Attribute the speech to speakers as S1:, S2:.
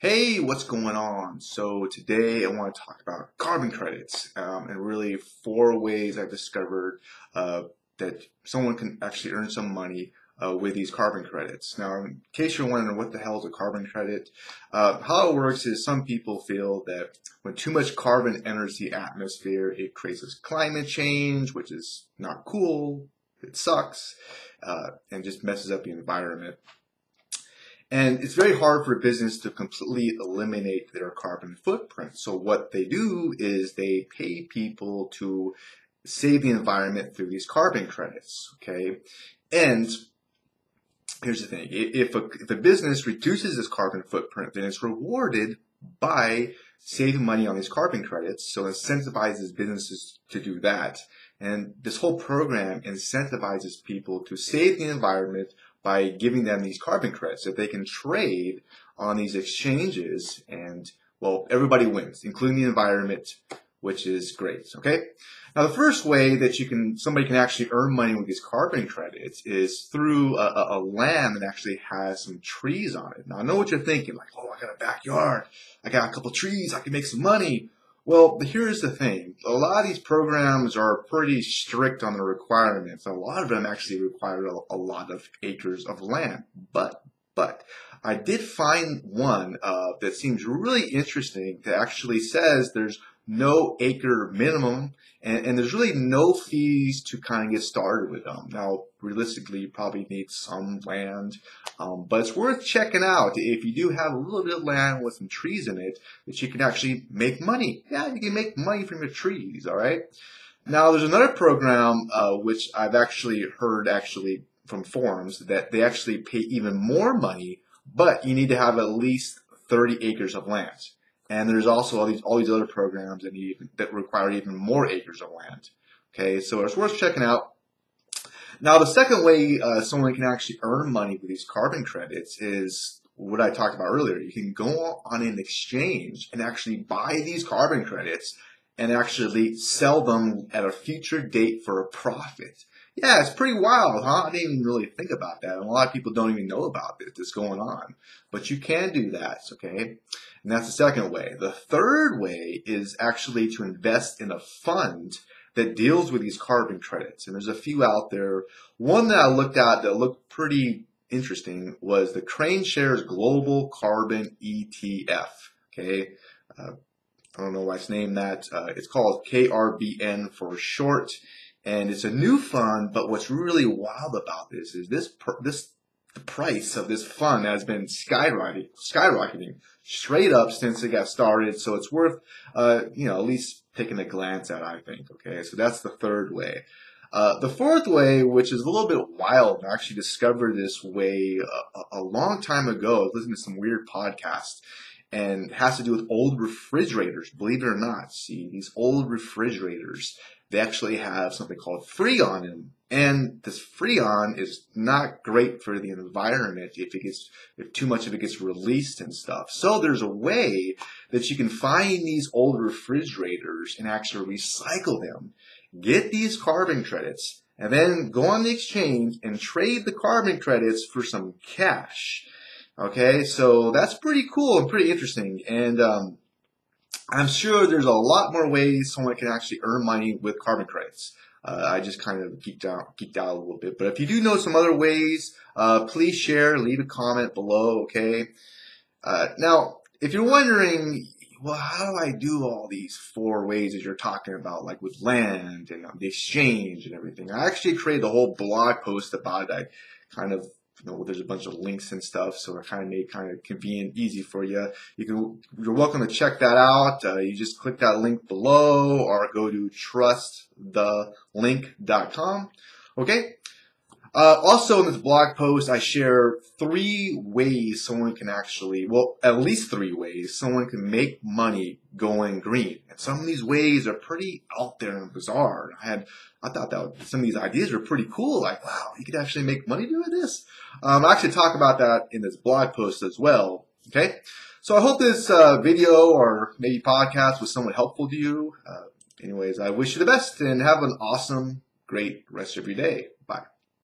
S1: Hey, what's going on? So today I want to talk about carbon credits um, and really four ways I've discovered uh, that someone can actually earn some money uh, with these carbon credits. Now, in case you're wondering what the hell is a carbon credit, uh, how it works is some people feel that when too much carbon enters the atmosphere, it creates climate change, which is not cool, it sucks, uh, and just messes up the environment. And it's very hard for a business to completely eliminate their carbon footprint. So what they do is they pay people to save the environment through these carbon credits. Okay. And here's the thing. If a, if a business reduces its carbon footprint, then it's rewarded by saving money on these carbon credits. So incentivizes businesses to do that. And this whole program incentivizes people to save the environment by giving them these carbon credits that they can trade on these exchanges and well everybody wins including the environment which is great okay? Now the first way that you can somebody can actually earn money with these carbon credits is through a, a land that actually has some trees on it. Now i know what you're thinking like oh i got a backyard. I got a couple trees. I can make some money well, here's the thing. A lot of these programs are pretty strict on the requirements. A lot of them actually require a, lot of acres of land. But, but, I did find one uh, that seems really interesting that actually says there's no acre minimum and, and, there's really no fees to kind of get started with them. Now, realistically, you probably need some land, um, but it's worth checking out if you do have a little bit of land with some trees in it that you can actually make money. Yeah, you can make money from your trees, all right? Now, there's another program uh, which I've actually heard actually from forums that they actually pay even more money, but you need to have at least 30 acres of land. And there's also all these all these other programs that need that require even more acres of land. Okay, so it's worth checking out. Now, the second way uh, someone can actually earn money with these carbon credits is what I talked about earlier. You can go on an exchange and actually buy these carbon credits and actually sell them at a future date for a profit. Yeah, it's pretty wild, huh? I didn't even really think about that. And a lot of people don't even know about this that's going on. But you can do that, okay? And that's the second way. The third way is actually to invest in a fund that deals with these carbon credits. And there's a few out there. One that I looked at that looked pretty interesting was the KraneShares Global Carbon ETF. Okay. Uh, I don't know why it's named that. Uh, it's called KRBN for short and it's a new fund. But what's really wild about this is this this the price of this fund has been skyrocketing, skyrocketing straight up since it got started. So it's worth, uh, you know, at least taking a glance at. I think. Okay, so that's the third way. Uh, the fourth way, which is a little bit wild, I actually discovered this way a, a long time ago. I was listening to some weird podcast and has to do with old refrigerators. Believe it or not, see these old refrigerators they actually have something called Freon in them. And this Freon is not great for the environment if it gets, if too much of it gets released and stuff. So there's a way that you can find these old refrigerators and actually recycle them, get these carbon credits, and then go on the exchange and trade the carbon credits for some cash. Okay, so that's pretty cool and pretty interesting. And, um, I'm sure there's a lot more ways someone can actually earn money with carbon credits. Uh, I just kind of geeked out, geeked out a little bit. But if you do know some other ways, uh, please share, leave a comment below, okay? Uh, now, if you're wondering, well, how do I do all these four ways that you're talking about, like with land and the exchange and everything? I actually created a whole blog post about it. I kind of you know, there's a bunch of links and stuff, so it kind of made kind of convenient, easy for you. You can, you're welcome to check that out. Uh, you just click that link below or go to trustthelink.com. Okay. Uh, also in this blog post, I share three ways someone can actually, well, at least three ways someone can make money going green. And some of these ways are pretty out there and bizarre. I had, I thought that some of these ideas were pretty cool. Like, wow, you could actually make money doing this. Um, I actually talk about that in this blog post as well. Okay. So I hope this uh, video or maybe podcast was somewhat helpful to you. Uh, anyways, I wish you the best and have an awesome, great rest of your day.